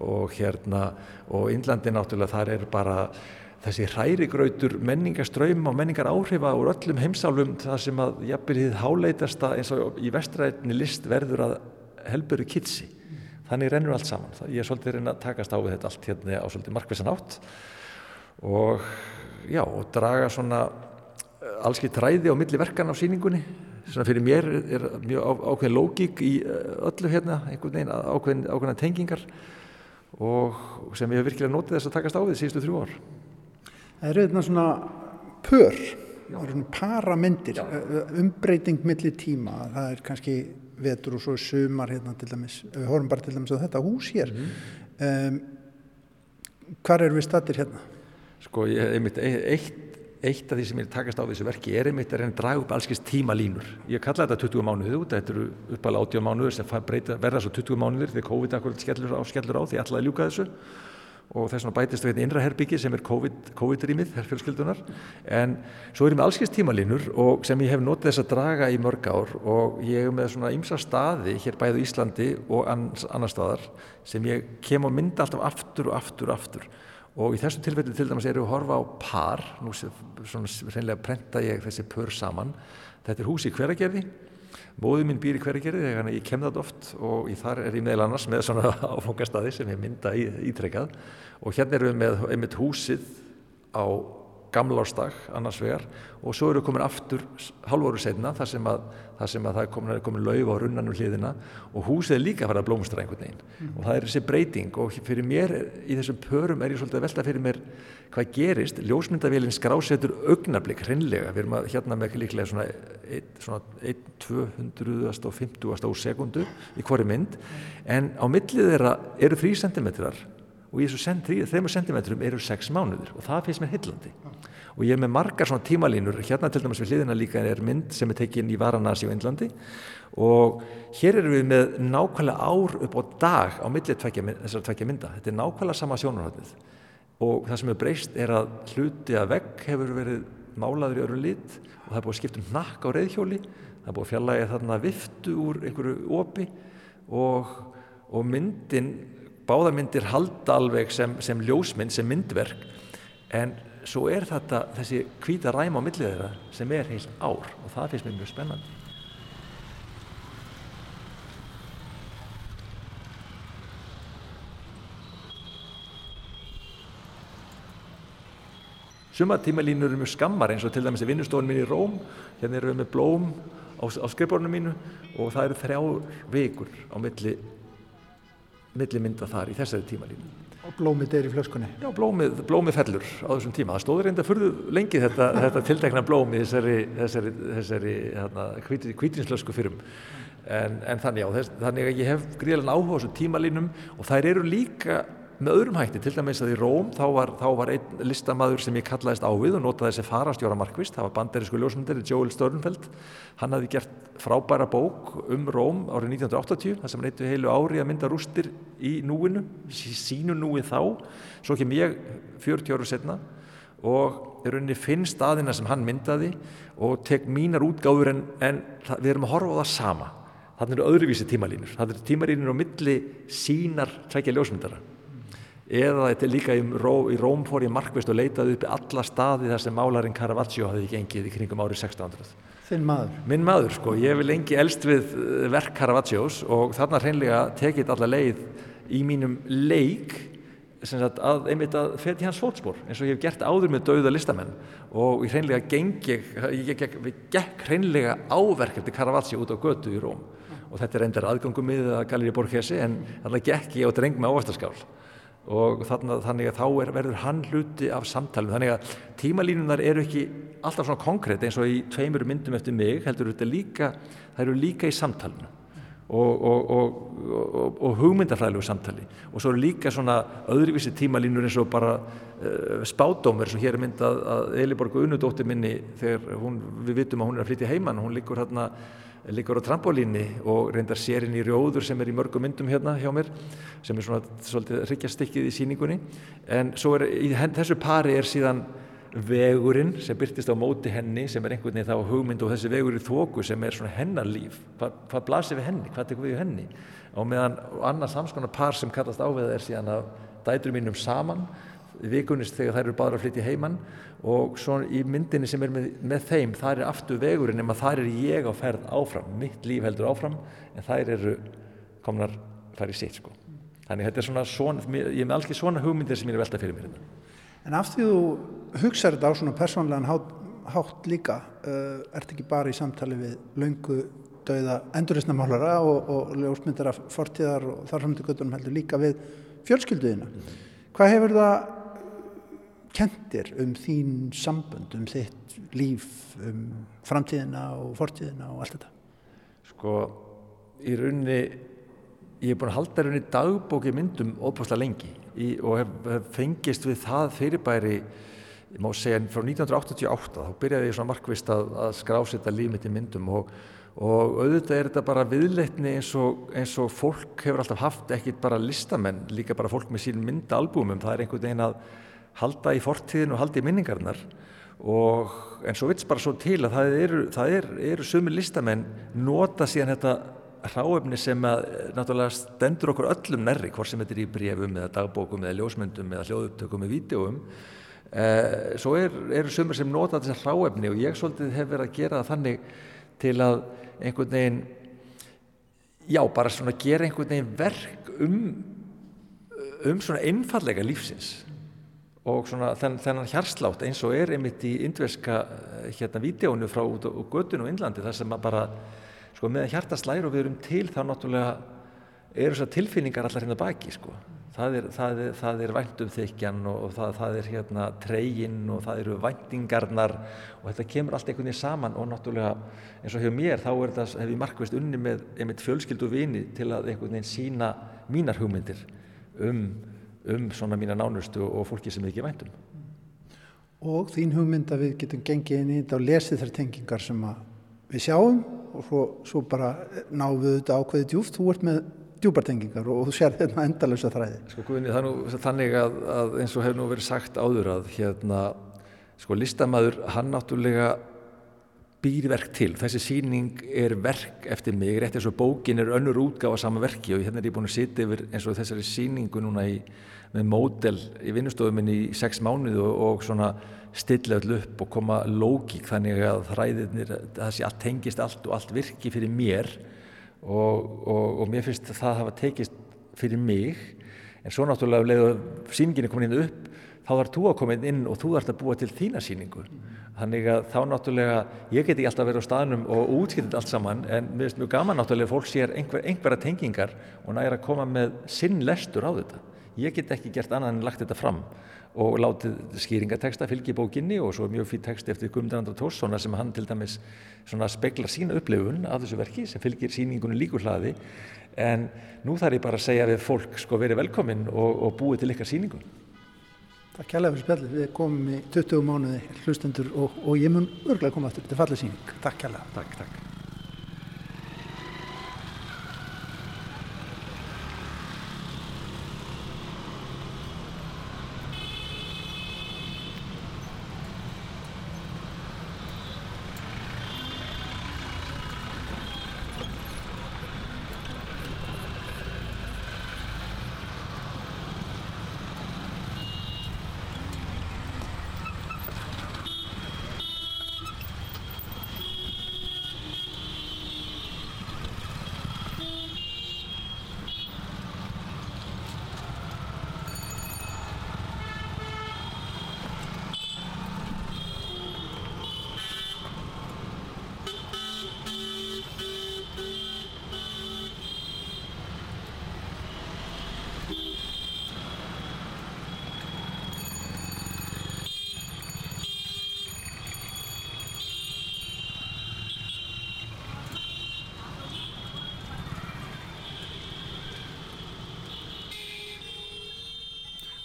og hérna og Índlandi náttúrulega þar er bara þessi hrærigrautur menningaströym og menningar áhrifa úr öllum heimsálfum það sem að jafnverðið háleitasta eins og í vestræðinni list verður að helburu kitsi. Þannig rennur allt saman. Ég er svolítið reyna að takast á við þetta allt hérna á svolítið markvissan átt og já, og draga svona eh, allski træði á milli verkan á síningunni. Svona fyrir mér er mjög ákveðin lógík í eh, öllu hérna, einhvern veginn ákveðin, ákveðin tengingar og sem ég hef virkilega notið þess að takast á við síðustu þrjú ár. Það eru þetta svona pör, paramyndir, umbreyting millir tíma, það er kannski vetur og svo sumar hérna til dæmis, við horfum bara til dæmis á þetta hús hér. Mm. Um, hvar eru við stattir hérna? Sko, ég, einmitt, eitt, eitt af því sem ég takast á þessu verki er einmitt að reyna að draga upp allskist tímalínur. Ég kalla þetta 20 mánuðið út, þetta eru uppalga 80 mánuður sem breyta, verða svo 20 mánuðir því COVID akkurat skellur á, skellur á því alltaf ljúka þessu. Og þess vegna bætist við innra herbyggi sem er COVID-rýmið, COVID fjölskyldunar en svo erum við allskist tímalínur og sem ég hef notið þess að draga í mörg ár og ég hef með svona ymsa staði hér bæðu Íslandi og annar staðar sem ég kem og mynda alltaf aftur og aftur og aftur og í þessu tilfellu til dæmis erum við að horfa á par, nú svona reynlega prenta ég þessi pör saman. Þetta er hús í hveragerði. Móðu mín býr í hverjargerði þegar ég kem það oft og í þar er ég meðal annars með svona [laughs] áfangastadi sem ég mynda ítrekkað og hérna erum við með einmitt húsið á gamlársdag annars vegar og svo eru komin aftur halvóru setna þar sem að þar sem að það er komin, komin lauf á runnanum hliðina og húsið er líka að fara að blómstra einhvern veginn. Mm. og það er þessi breyting og fyrir mér í þessum pörum er ég svolítið að velta fyrir mér hvað gerist, ljósmyndavélinn skrásetur augnablík hreinlega, við erum að hérna með líklega svona 1-250 úr sekundu í hverju mynd. En á millið þeirra eru 3 cm og í þessu 3 cm eru 6 mánuður og það finnst mér hillandi og ég er með margar svona tímalínur. Hérna til dæmis við hliðina líka er mynd sem er tekin í Varanasi á Índlandi og hér erum við með nákvæmlega ár upp á dag á millið þessar tvekja mynda. Þetta er nákvæmlega sama sjónarhaldið og það sem er breyst er að hluti að vegg hefur verið málaður í öru lit. Og það er búið að skipta um nakk á reyðhjóli það er búið að fjalla þarna viftu úr einhverju opi. Og, og myndin báðarmyndir halda alveg sem, sem ljósmynd, sem myndverk en svo er þetta þessi hvita ræma á millið þeirra sem er heilt ár og það finnst mér mjög spennandi. Suma tímalínur eru mjög skammar eins og til dæmis í vinnustofun minn í Róm, hérna eru við með blóm á, á skrifborinu mínu og það eru þrjár vikur á milli, milli mynda þar í þessari tímalínu. Og blómið er í flöskunni. Já, blómið, blómið fellur á þessum tíma. Það stóður reynda fyrðu lengi þetta, [laughs] þetta tiltekna blómi þessari, þessari, þessari hérna, kvítinslösku fyrrum. En, en þannig, já, þess, þannig að ég hef gríðilega áhuga á þessum tímalínum og þær eru líka með öðrum hætti, til dæmis að í Róm þá var, þá var einn listamaður sem ég kallaðist á við og notaði þessi farastjóra markvist, það var banderisku ljósmyndari Joel Störnfeld, hann hafði gert frábæra bók um Róm árið 1980, það sem eittu heilu ári að mynda rústir í núinu, sínu núi þá, svo kem ég 40 áru setna og í rauninni finn staðina sem hann myndaði og tek mínar útgáður en, en við erum að horfa á það sama. Þannig eru öðruvísi tímalínur. Það eru tímalínur á milli sínar tveikja ljósmyndara eða þetta er líka í, Ró, í Róm fór ég markvist og leitaði upp í alla staði þar sem málarinn Caravaggio hafði gengið í kringum árið 1600. Þinn maður? Minn maður sko, ég vil lengi elst við eh, verk Caravaggios og þarna hreinlega tekið alla leið í mínum leik sagt, að einmitt að feti hans fótspór eins og ég hef gert áður með dauða listamenn og ég hreinlega gengi, ég gekk hreinlega áverk eftir Caravaggio út á götu í Róm og þetta er endar aðgangum miðið að Galleri Borghesi en þarna gekk ég á dreng með ávastaskál og þannig, þannig að þá er, verður hann hluti af samtalum þannig að tímalínunar eru ekki alltaf svona konkrétt eins og í tveimur myndum eftir mig heldur þetta líka það eru líka í samtalenu og, og, og, og hugmyndafræðilegu samtali. Og svo eru líka svona öðruvísi tímalínur eins og bara uh, spádómur sem hér er myndað að Eliborg Unudóttir minni þegar hún, við vitum að hún er að flytja heimann hún líkur hérna liggur á trampolíni og reyndar sérinn í rjóður sem er í mörgum myndum hérna hjá mér sem er svona svolítið hryggjastikið í síningunni en svo er í þessu pari er síðan vegurinn sem byrtist á móti henni sem er einhvern veginn þá hugmynd og þessi vegur í þóku sem er svona hennarlíf. Hvað, hvað blasir við henni, hvað tekur við henni? Og meðan annars samskonar par sem kallast ávega er síðan að dætur mínum saman vikunist þegar þær eru bara að flytja heimann og svo í myndinni sem er með, með þeim þar er aftur vegurinn en þar er ég á ferð áfram, mitt líf heldur áfram en þær eru komnar þar í sitt sko. Þannig þetta er svona, svona ég er með alls ekki svona hugmyndir sem ég er veltað fyrir mér hérna. En af því þú hugsaður þetta á svona persónlegan hátt, hátt líka uh, ert ekki bara í samtali við laungu dauða enduristnamálara og, og ljósmyndara fortíðar og þarframöndu göttunum heldur líka við fjölskylduðina. Mm. Hvað hefur það kentir um þín sambund, um þitt líf, um framtíðina og fortíðina og allt þetta? Sko, í rauninni, ég hef búin að halda rauninni dagbóki myndum óbúslega lengi í, og hef, hef fengist við það fyrirbæri, ég má segja, frá 1988, þá byrjaði ég svona markvist að, að skrásetta líf mitt í myndum og og auðvitað er þetta bara viðleitni eins og, eins og fólk hefur alltaf haft ekkit bara listamenn, líka bara fólk með sín myndaalbúmum, það er einhvern veginn að halda í fortíðin og halda í minningarnar og en svo vits bara svo til að það eru, það er, eru sumir listamenn nota síðan þetta hráefni sem að náttúrulega stendur okkur öllum nærri, hvort sem þetta er í brefum eða dagbókum eða ljósmyndum eða hljóðupptökum eða vídeoum eh, svo er, eru sumir sem nota þessar hráefni og ég svolítið hef verið að gera það þannig til að einhvern veginn já, bara svona gera einhvern veginn verk um um svona einfallega lífsins og svona þenn, þennan hjarslátt eins og er einmitt í indverska eh, hérna vídjónu frá út á göttun og innlandi þar sem að bara sko með hjartaslæri og við erum til þá náttúrulega eru þessar tilfinningar allar hérna baki sko. Það er, það er, það er væntumþykjan og það, það er hérna treyin og það eru væntingarnar og þetta kemur allt einhvern veginn saman og náttúrulega eins og hefur mér þá er þetta, hef ég markvist unni með einmitt fjölskyldu vini til að einhvern veginn sína mínar hugmyndir um um svona mína nánustu og fólki sem ekki væntum. Og þín hugmynd að við getum gengið inn í þetta og lesið þær tengingar sem við sjáum og svo, svo bara náum við þetta ákveðið djúft, þú ert með djúbartengingar og þú sér þetta endalösa þræði. Sko Guðni, nú þannig að, að eins og hefur nú verið sagt áður að hérna, sko listamæður, hann náttúrulega býr verk til. Þessi síning er verk eftir mig, rétt eins og bókin er önnur útgáfa sama verki og hérna er ég búin að sitja yfir eins og þessari síningu núna í með módel í vinnustofuminn í sex mánuð og, og svona stilla öll upp og koma lógík þannig að þræðirnir, sé allt tengist allt og allt virki fyrir mér og, og, og mér finnst það hafa tekist fyrir mig en svo náttúrulega leiðu síningin er komin inn upp þá þarf þú að koma inn og þú þarf að búa til þína síningu. Þannig að þá náttúrulega, ég geti alltaf verið á staðnum og útskiptið allt saman en mér finnst mjög gaman náttúrulega fólk sér einhver, einhverja tengingar og næra að koma með sinn lestur á þetta. Ég get ekki gert annað en lagt þetta fram og látið skýringateksta fylgi bókinni og svo mjög fyrir teksti eftir Guðmundur Tóssona sem hann til dæmis speklar sína upplifun af þessu verki sem fylgir síningunni líkur hlaði en nú þarf ég bara að segja við fólk sko verið velkominn og, og búið til ykkar síningun. Takk kærlega fyrir spjallið. Við komum í 20 mánuði hlustendur og, og ég mun örglega koma aftur. Þetta er fallið síning. Takk kærlega. Takk, takk.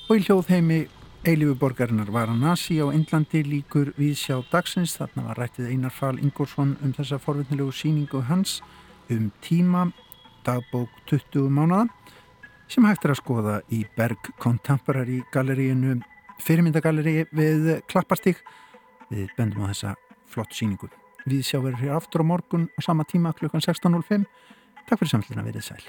Og í hljóðheimi Eilifu borgarinnar Varanasi á Indlandi líkur við sjá dagsins. Þarna var rættið Einar Fál Ingórsson um þessa forvittnilegu síningu hans um tíma, dagbók 20 mánada sem hægt er að skoða í Berg Contemporary galleríinu, fyrirmyndagallerí við Klapparstík. Við bendum á þessa flott síningu. Við sjá verður hér aftur á morgun á sama tíma klukkan 16.05. Takk fyrir samtluna, verið sæl.